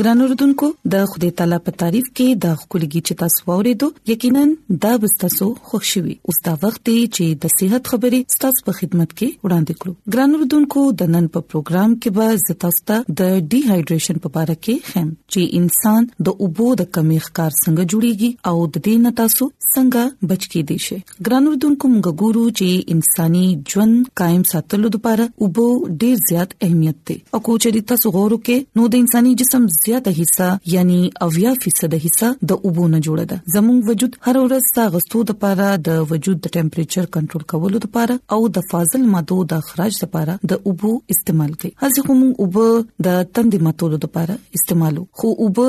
ګران اوردونکو د خدای تعالی په تعریف کې د خولګي چې تاسو ورېدو یقینا دا به تاسو خوښ شي او دا وخت دی چې د صحت خبرې تاسو په خدمت کې وړاندې کړو ګران اوردونکو د نن په پروګرام کې به زتاستا د ډي هایډریشن په اړه کې خم چې انسان د اوبو د کمی ښکار څنګه جوړيږي او د دې نتاسو څنګه بچ کې دي شي ګران اردوونکو موږ ګورو چې انساني ژوند قائم ساتلو لپاره اوبو ډیر زیات اهمیت دی او کوچري تاسو غور وکړئ نو د انساني جسم زیاته حصہ یعنی اویا فیصد حصہ د اوبو نه جوړه ده زموږ وجود هر ورځ سا غستو لپاره د وجود د ټمپریچر کنټرول کولو لپاره او د فاضل مادو د اخراج لپاره د اوبو استعمال کوي هڅه کوم اوبو د تند ماتولو لپاره استعمالو خو اوبو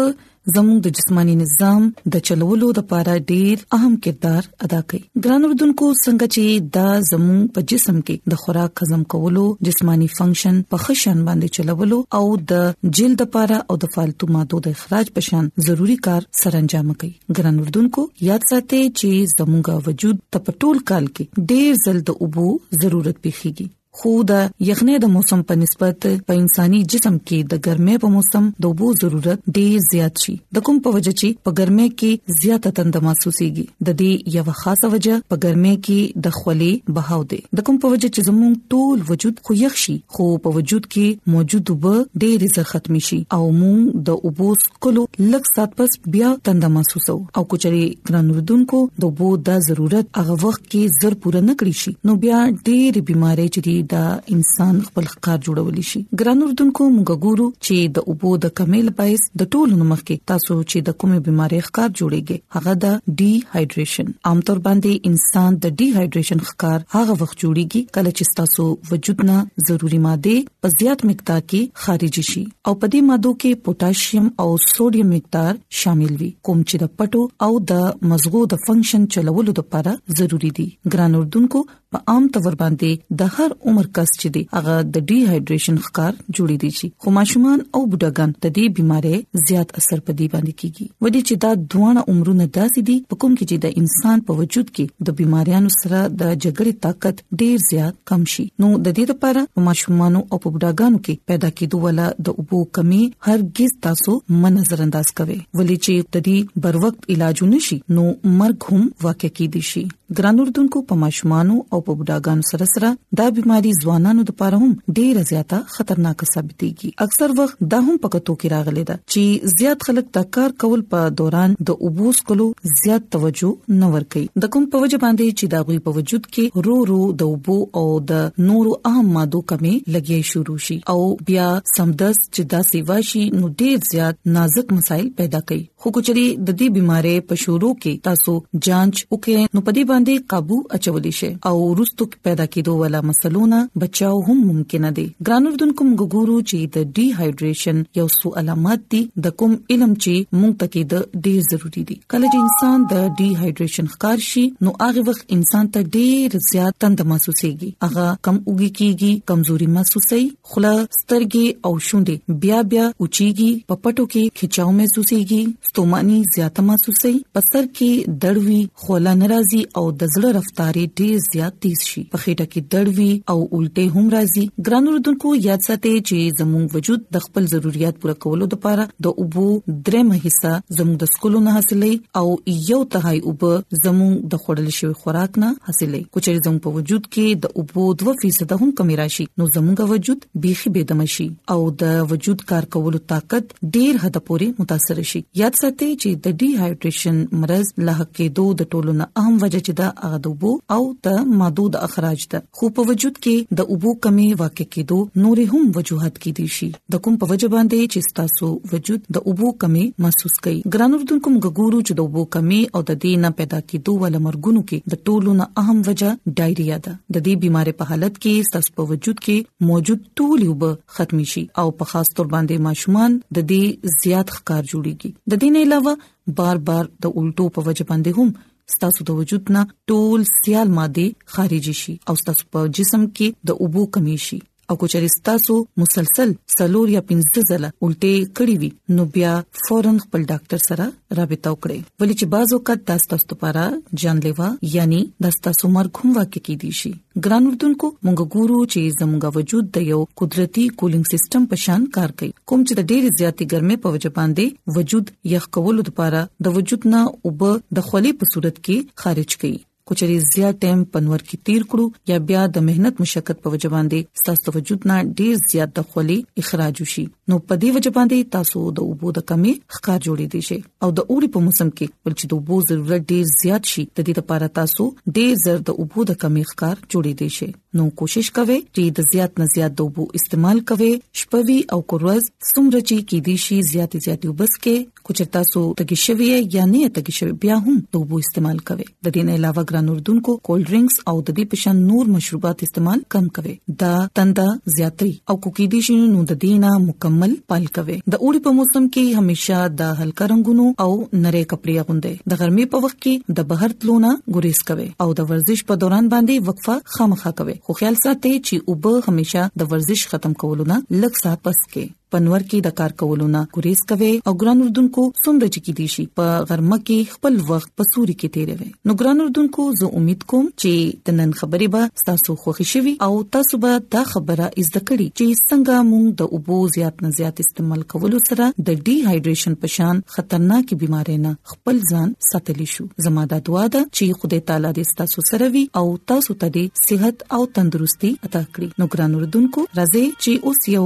زموږ د جسمانی نظام د چلولو د پاره ډیر اهم کردار ادا کوي ګران اردوونکو څنګه چې دا زموږ په جسم کې د خوراک هضم کولو جسمانی فنکشن په خشن باندې چلولو او د جلد لپاره او د فالتو مادو د اخراج په شان ضروری کار سرانجام کوي ګران اردوونکو یاد ساتئ چې زموږ وجود ته په ټول کال کې ډیر زل د اوبو ضرورت پیخيږي خو د یخنۍ د موسم په نسبت په انساني جسم کې د ګرمۍ په موسم د وبو ضرورت ډیر زیات شي د کوم په وجه چې په ګرمۍ کې زیاته تند محسوسيږي د دې یو خاصه وجه په ګرمۍ کې د خولې بهاو دی د کوم په وجه چې زموږ ټول وجود خو یخ شي خو په وجود کې موجود وب ډیر زر ختم شي او موږ د وبوس کولو لږ سات پس بیا تند محسوسو او کچري ګران وردونکو د وو د ضرورت هغه وخت کې زر پوره نکړي شي نو بیا ډېری بيمارۍ چې دا انسان خپل ښکار جوړول شي ګران وردونکو موږ ګورو چې د اوبو د کمی لپاره د ټولو نمخ کې تاسو چې د کومې بيمارۍ ښکار جوړيږي هغه د ډي هایډریشن عام تور باندې انسان د ډي هایډریشن ښکار هغه وخت جوړيږي کله چې تاسو وجود نه ضروري ماده په زیات مقدار کې خارج شي او په دې مادو کې پوتاشیم او سوډیم مقدار شامل وي کوم چې د پټو او د مزغو د فنکشن چلولو لپاره ضروری دي ګران اردوونکو په عام تور باندې د هر عمر کس چې دی هغه د ډي هایډریشن ښکار جوړې دي شي خو ماشومان او بډاګان د دې بيمارۍ زیات اثر په دې باندې کیږي ودی چې دا دوه عمرونه داسې دي په کوم کې چې د انسان په وجود کې د بيماريانو سره د جګړې طاقت ډیر زیات کم شي نو د دې لپاره په ماشومانو او په بډاګانو کې پیدا کېدو ولا د اوبو کمی هرگز تاسو من نظر انداز کوي ولې چې د دې بر وخت علاج نشي نو مرګ هم واقع کېدی شي ګران اردوونکو په ماشومانو او په بډاګانو سره سره دا بيماري ځوانانو لپاره هم ډیره زیاته خطرناک ثابت تیږي اکثر وخت دا هم پکتو کې راغلي دا چې زیات خلک دا کار کول په دوران د اوبوس کولو زیات توجه نه ور کوي د کوم په وجه باندې چې دا غوي په وجود کې رو رو د اوبو او د نورو اهم مادو کمی لګي شروع شي او بیا سمدس چې دا سیوا شي نو ډیر زیات نازک مسایل پیدا کوي خو کچري د دې بيمارۍ په شورو کې تاسو جانچ وکړئ نو په دې باندې काबू اچولې شي او ورستو پیدا کېدو ولا مسلونه بچاو هم ممکن دي ګران اردوونکو موږ ګورو چې د ډي هایډریشن یو څو علامات دي د کوم علم چې موږ ته کې د ډېر ضروری دي کله چې انسان د ډي هایډریشن ښکار شي نو هغه وخت انسان ته ډېر زیات تند محسوسيږي هغه کم اوږي کیږي کمزوري محسوسي خلا سترګې او شونډې بیا بیا اوچیږي په پټو کې کھچاو محسوسيږي ستوماني زیاته محسوسي په سر کې دړوي خوله ناراضي او د زړه رفتارې ډیر زیات تیز شي په خېټه کې دړوي او الټه هم راځي ګران اردوونکو یاد ساتئ چې زموږ وجود د خپل ضرورت پوره کولو لپاره د اوبو درېمه حصہ زموږ د سکولو نه حاصلې او یو تهاي اوب زموږ د خړل شوی خوراک نه حاصلې کوچې زموږ په وجود کې د اوبو 2% هم کمی راشي نو زموږ وجود بيخي بيدم شي او د وجود کار کولو طاقت ډیر حد پورې متاثر شي یاد ساتئ چې د ډي هایډریشن مرز له کېدو د ټولو نه اهم وجه چې د اغدوبو او د مادو د اخراج ده خو په وجود کې د اوبو کمی واقع کېدو نورې هم وجوهات کې دي شي د کوم په وجه باندې چې تاسو وجود د اوبو کمی محسوس کړئ ګران اردوونکو موږ ګورو چې د اوبو کمی او د دې نه پیدا کېدو ول مرګونو کې د ټولو نه اهم وجه ډایریا ده د دې بيمارۍ په حالت کې تاسو په وجود کې موجود ټول اوبه ختم شي او په خاص تور باندې ماشومان د دې زیات ښکار جوړيږي د دې نه علاوه بار بار د الټو په وجه باندې هم ستاسو د وجود نه ټول سیال ماده خارج شي او ستاسو په جسم کې د اوبو کمی شي او کچري ستاسو مسلسل سلور یا پنځه ځله الټه کړی وي نو بیا فورن خپل ډاکټر سره رابطه وکړئ ولې چې بعض وخت تاسو لپاره جانلیوا یعنی د تاسو مرګ هم واقع کیدی شي ګران اردوونکو مونږ ګورو چې زموږ وجود د یو قدرتي کولینګ سیستم په شان کار کوي کوم چې د ډېرې زیاتې ګرمۍ په وجه باندې وجود یخ کولو لپاره د وجود نه اوب د خولې په صورت کې خارج کړي کچري زیات ټیم پنور کې تیر کړو یا بیا د مهنت مشقت په وجه باندې ستاسو وجود نه ډیر زیات د خولې اخراج وشي نو په دې وجه باندې تاسو د اوبو د کمی ښکار جوړې دي شي او د اوري په موسم کې ول چې د اوبو ضرورت ډیر زیات شي د دې لپاره تاسو ډیر زر د اوبو د کمی ښکار جوړې دي شي نو کوشش کوئ چې د زیات نه زیات د اوبو استعمال کوئ شپوي او کروز سمرچي کې دي شي زیات زیات وبس کې کوچرتا سو تګی شوی یا نه تګی شوی بیا هم توبو استعمال کوي د دې نه علاوه ګران اردوونکو کولډ ډرینګز او د دې پشان نور مشروبات استعمال کم کوي دا تنده زیاتې او کوکی دي شنو نو د دې نه مکمل پال کوي د اوړي په موسم کې همیشه د هلکا رنگونو او نری کپڑے غوندي د ګرمي په وخت کې د بهر تلونه ګریز کوي او د ورزش په دوران باندې وقفه خامخا کوي خو خیال ساتي چې وب همیشه د ورزش ختم کولو نه لږ سات پس کې پنور کې د کار کولو نه ګریز کوي او ګران اردوونکو څومره چې کې دي شي په غرمه کې خپل وخت په سوري کې تیروي نو ګران اردوونکو زه امید کوم چې د نن خبرې به تاسو خوښی شي او تاسو به دا خبره زده کړئ چې څنګه موږ د اوبو زیات نه زیات استعمال کولو سره د ډي هایډریشن په شان خطرناکې بيمارۍ نه خپل ځان ساتلی شو زموږ د دعا ده چې خدای تعالی دې تاسو سره وي او تاسو ته دې صحت او تندرستي عطا کړي نو ګران اردوونکو راځي چې اوس یو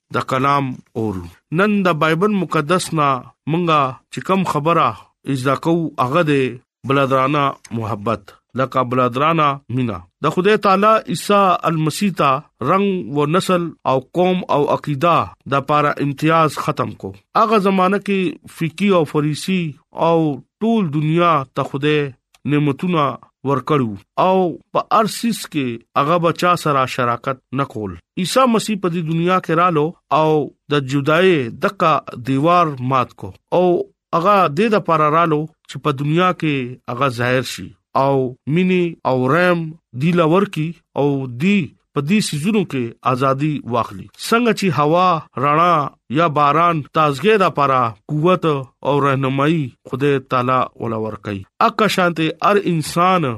د کلام اورو نن د بایبل مقدس نه مونږه چې کم خبره اجدا کو هغه د بلادرانه محبت لکه بلادرانه مینا د خدای تعالی عیسی المسیح ته رنگ و نسل او قوم او عقیده د پاره امتیاز ختم کو هغه زمانہ کې فقہی او فریسی او ټول دنیا ته خدای نعمتونه ورکړو او په ارسیس کې هغه بچا سره شراکت نکول عیسی مسیح په دې دنیا کې رالو او د جدای دغه دیوار مات کو او هغه د دې لپاره رالو چې په دنیا کې هغه ظاهر شي او مینی او رحم دی لور کی او دی په دې سيزونو کې ازادي واخلي څنګه چې هوا رڼا یا باران تازګې را پاره قوت او رهنمایي خدای تعالی ولا ور کوي اکه شانته هر انسان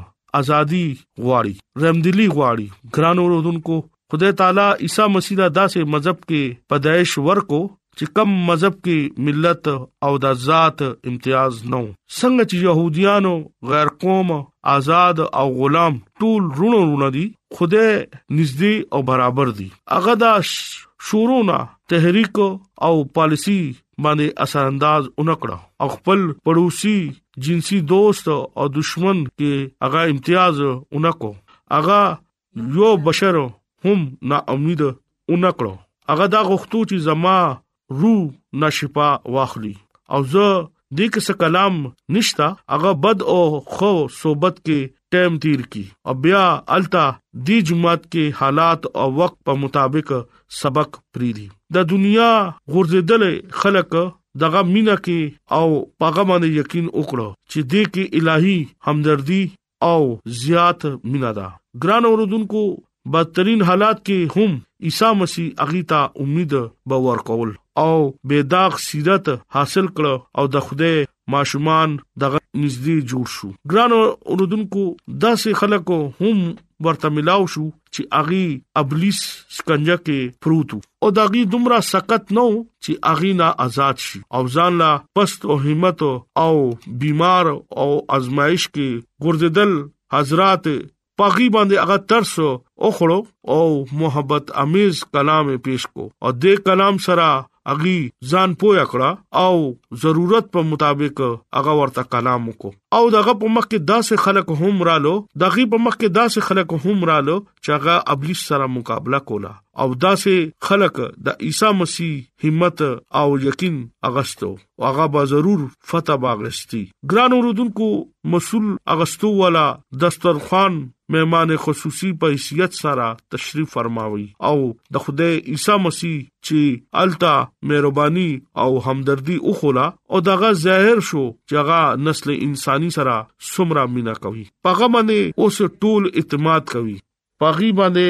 ازادي غواړي رحمدلی غواړي ګران اوردونکو خدای تعالی عیسی مسیح داسې مذهب کې پیدائش ورکو چې کم مذهب کې ملت او د ذات امتیاز نو څنګه چې يهوديانو غیر قوم آزاد او غلام ټول رونو رونه دي خوده نږدې او برابر دي هغه دا شورونه تحریک او پالیسی باندې اثر انداز اونکړه او خپل پړوسی جنسي دوست او دشمن کې هغه امتیاز اونکو هغه یو بشر هم نا امید اونکړو هغه دا غوښتو چې زما روح نشفا واخلي او زه دې کې څه کلام نشتا هغه بد او خو صحبت کې ټیم تیر کی او بیا التا دی جمعات کې حالات او وخت په مطابق سبق پریری د دنیا غرزدل خلک دغه مینا کې او پاغه باندې یقین وکړو چې دې کې الهي همدردی او زیات مینه ده ګران اوردونکو بدترین حالات کې هم عیسی مسیح اغي ته امید به ورکول او بے داغ سیرت حاصل کړ او د خوده ماشومان دغه نږدې جوړ شو ګران اوردونکو داسې خلکو هم ورته ملاو شو چې اغي ابلیس سکنجه کې پروتو او داغي دومره سخت نو چې اغي نه آزاد شي او ځان لا پست او همت او بیمار او ازمایش کې ګرځیدل حضرات پاغي باندې هغه ترس او خړو او محبت امیز کلام پیش کو او دې کلام سره اغي ځان پویا کړه او ضرورت په مطابق هغه ورته کلام وکړو او دغه په مخ کې داسې خلک هم رالو دغه په مخ کې داسې خلک هم رالو چې هغه ابلیس سره مقابله کوله او داسې خلک د دا عیسی مسیح همت او یقین اغستو هغه به ضرور فتح باغستی ګران اوردونکو مسول اغستو والا دسترخوان مهمان خصوصي په حیثیت سره تشریف فرماوي او د خدای عیسی مسیح چې التا مهرباني او همدردي وخولا او دغه ظاهر شو چې هغه نسل انساني سره سمرا مینا کوي پغه باندې اوس ټول اعتماد کوي پاغي باندې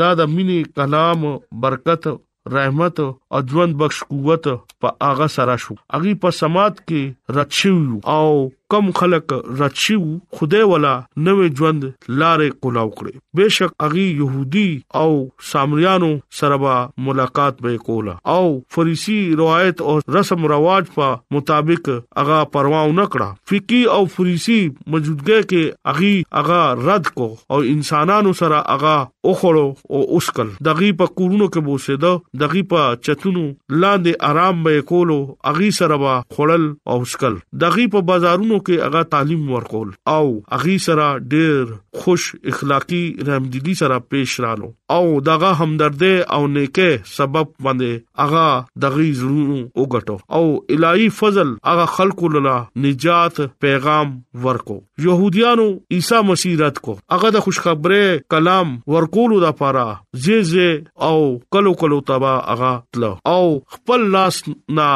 دا د مینې کلام برکت رحمت او ژوند بخش قوت په هغه سره شو هغه په سماعت کې رچیو او کم خلق رچیو خدای ولا نوې ژوند لارې کولاو کړې بهشک هغه يهودي او سامریانو سره به ملاقات به کولا او فریسی روایت او رسم رواج په مطابق هغه پرواو نکړه فقہی او فریسی موجودګۍ کې هغه هغه رد کو او انسانانو سره هغه اوخړو او اوسکل دغه په کورونو کې بوسیده دغه په چتونو لاندې آرام به کولو اغي سره به خړل او اوسکل دغه په بازارونو کې هغه تعلیم ورکول او اغي سره ډیر خوش اخلاقی رحمدلی سره پیش رالو او دغه همدردی او نیکه سبب باندې هغه دغه زړونو وګټو او الای فضل هغه خلکو للا نجات پیغام ورکو يهوديانو عيسى مسیح رد کو هغه د خوشخبری کلام ورکولو د پاره زیزه او کلو کلو تبا هغه تل او خپل لاس نا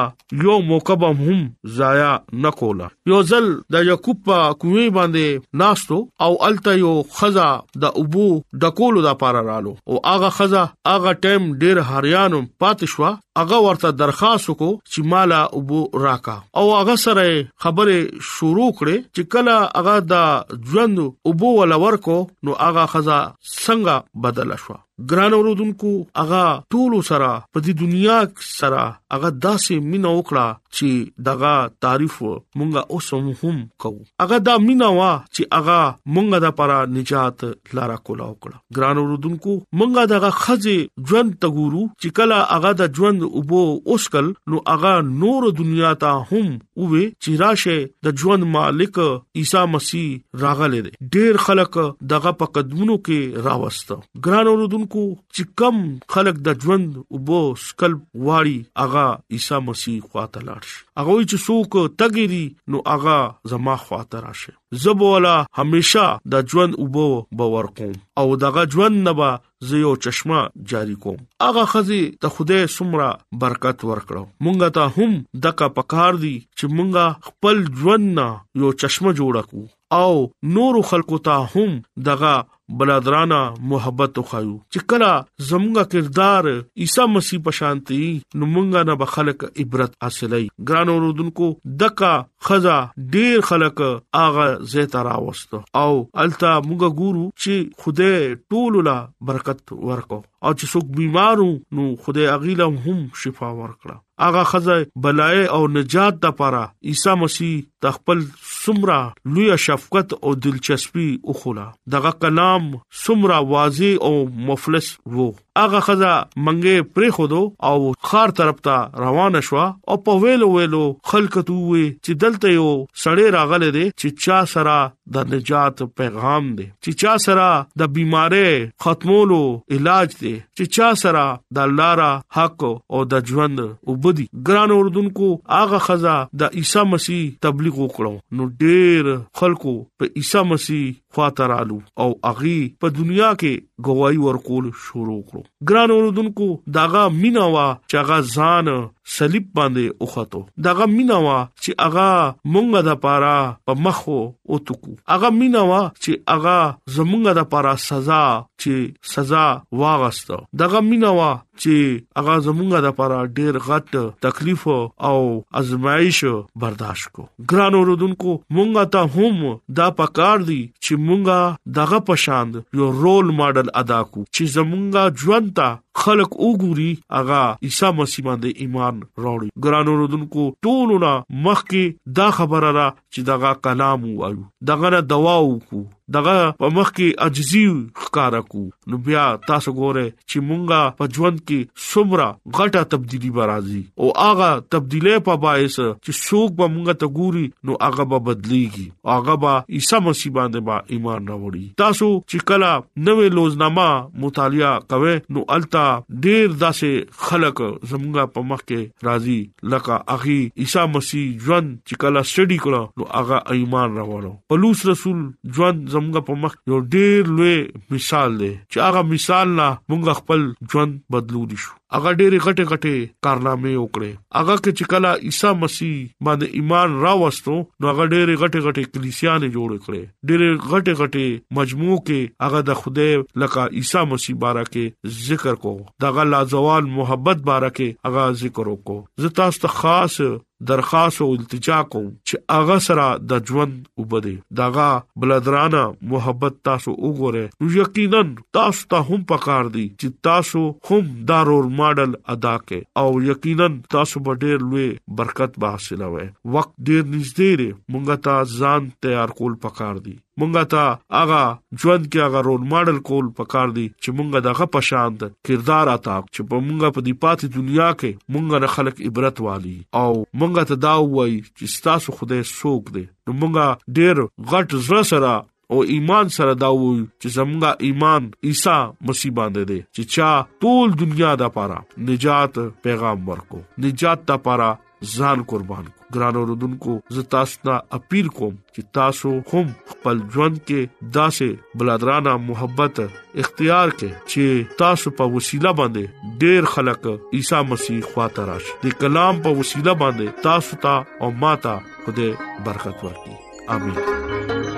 یو موقب هم ضایع نکولا یو ځل د یعقوب په کوی باندې ناستو او الته یو خزا د ابو د کولو د پاره رالو او هغه خزا هغه ټیم ډیر هریانو پاتشوا هغه ورته درخواست وکړو چې مالا وبو راکا او هغه سره خبره شروع کړي چې کله هغه دا ژوند وبو ول ورکو نو هغه خزا څنګه بدل شو ګران اوردونکو هغه ټول سره په دې دنیا سره هغه داسې مینا وکړه چې دغه تعریف مونږه اوس هم کوو هغه دا مینا وا چې هغه مونږه د لپاره نجات لارا کولا وکړه ګران اوردونکو مونږه دغه خزه ژوند ته ګورو چې کله هغه د ژوند اوبو اوسکل نو هغه نور دنیا ته هم وې چې راشه د ژوند مالک عیسی مسیح راغله دي ډیر خلک دغه په قدمونو کې راوسته ګران اوردونکو چې کم خلک د ژوند اوبو سکل واړي هغه عیسی مسیح خواته لاړ شي هغه چې څوک تګری نو هغه زما خواته راشه زبولا همیشه د ژوند وبو باور کوم او دغه ژوند نه به زه یو چشمه جاری کوم اغه خزي ته خوده سمرا برکت ورکړو مونږه ته هم دغه پکار دي چې مونږه خپل ژوند نه یو چشمه جوړ کو او نور خلکو ته هم دغه بلادرانه محبت وخایو چې کله زموږه کردار عیسی مسیح په شانتي نو مونږه نه بخلک عبرت حاصلای ګران اوردونکو دکا خزا ډیر خلک اغه زیت راوست او التا مونږه ګورو چې خوده ټول لا برکت ورکو او چې څوک بیمارو نو خوده اغیلم هم شفا ورکړه هغه خزه بلای او نجات د پاره عیسی مسیح د خپل سمرا لوی شفقت او دلچسپي وخوله دغه کلام سمرا واضح او مفلس وو هغه خزه منګه پرې خودو او خار طرف ته روان شو او په ویلو ویلو خلکته وې چې دلته یو سړی راغله دي چې چا سره د نجات پیغام دی چې چا سره د بيمارۍ ختمولو علاج دی چې چا سره د الله را حق او د ژوند وبدي ګران اردوونکو هغه خزا د عیسی مسیح تبلیغ وکړو نو ډېر خلکو په عیسی مسیح خاطرالو او اغي په دنیا کې گواہی ورکول شروع کړو ګران اوردونکو داغه مینا وا چې هغه ځان صلیب باندې اوخاتو داغه مینا وا چې هغه مونږه د پاره په مخو او تکو هغه مینا وا چې هغه زمونږه د پاره سزا چې سزا واغسته داغه مینا وا چې هغه زمونږه د لپاره ډیر غټ تکلیف او ازمایش برداشت کو ګران اوردونکو مونږه ته هم دا پکار دي چې مونږه دغه پشاند یو رول ماډل ادا کو چې زمونږه ژوند ته خلق وګوري اغا عیسی مسیح باندې ایمان راوړي ګران اوردونکو ټولونه مخکې دا خبره را چې دغه کلام وایو دغه نه دوا وکړو دغه په مخ کې عجزي ښکارا کو نو بیا تاسو ګوره چې مونږه په ژوند کې سمرا غټه تبدیلی برازي او هغه تبدیله په باعث چې څوک به مونږه ته ګوري نو هغه به بدليږي هغه به عیسی مسیح باندې با ایمان راوړي تاسو چې کله نوې لوزنامه مطالعه کوئ نو التا ډېر داسې خلک زمونږه په مخ کې راضي لکه اخی عیسی مسیح ژوند چې کله سټډي کړو نو هغه ایمان راوړو پلوص رسول ژوند زموږ په مخ یو ډیر لوی مثال دی چې هغه مثال نه موږ خپل ژوند بدلو دي شو هغه ډیر غټه غټه کارنامه وکړي هغه کې چې کله عیسی مسیح باندې ایمان راوستو نو هغه ډیر غټه غټه کلیسیانه جوړ کړي ډیر غټه غټه مجموعه کې هغه د خوده لکه عیسی مسیح بارا کې ذکر کوو دغه لازوال محبت بارکه هغه ذکر وکړو زه تاسو ته خاص درخواست او التجا کوم چې هغه سره د ژوند وبدي دغه بلدرانه محبت تاسو وګوره نو یقینا تاسو ته هم پکار دي چې تاسو هم دا رول ماډل ادا کړئ او یقینا تاسو به ډېر لوی برکت به حاصلوي وخت ډېر نږدې دی مونږ ته ځان تیار کول پکار دي مونږه ته هغه ژوند کې هغه رول ماډل کول پکار دي چې مونږه دغه پشان د کردار اتا چې په مونږه په دې پاتې دنیا کې مونږه نه خلک عبرت والی او مونږه ته دا وایي چې تاسو خدای سوق دي نو مونږه ډېر غټ زړه سره او ایمان سره دا وو چې زمونږه ایمان عیسی مسیح باندې دی چې چا ټول دنیا د پاره نجات پیغام ورکو نجات د پاره ځان قربان ګران اوردونکو زه تاسو ته اپیل کوم چې تاسو هم خپل ژوند کې داسې بلادرانه محبت اختیار کړئ چې تاسو په وسیله باندې ډیر خلک عیسی مسیح خواته راشي د کلام په وسیله باندې تاسو ته او ماته خدای برکت ورکړي امين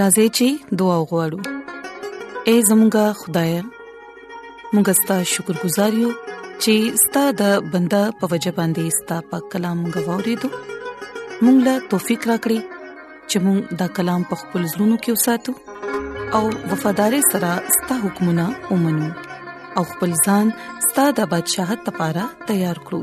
راځي چې دعا وغوړو اے زمونږ خدای مونږ ستاسو شکر گزار یو چې ستاسو د بندا په وجه باندې ستاسو په کلام غوړې دو مونږ لا توفيق راکړي چې مونږ دا کلام په خپل زړونو کې وساتو او وفادار سره ستاسو حکمونه ومنو او خپل ځان ستاسو د بدشاہت لپاره تیار کړو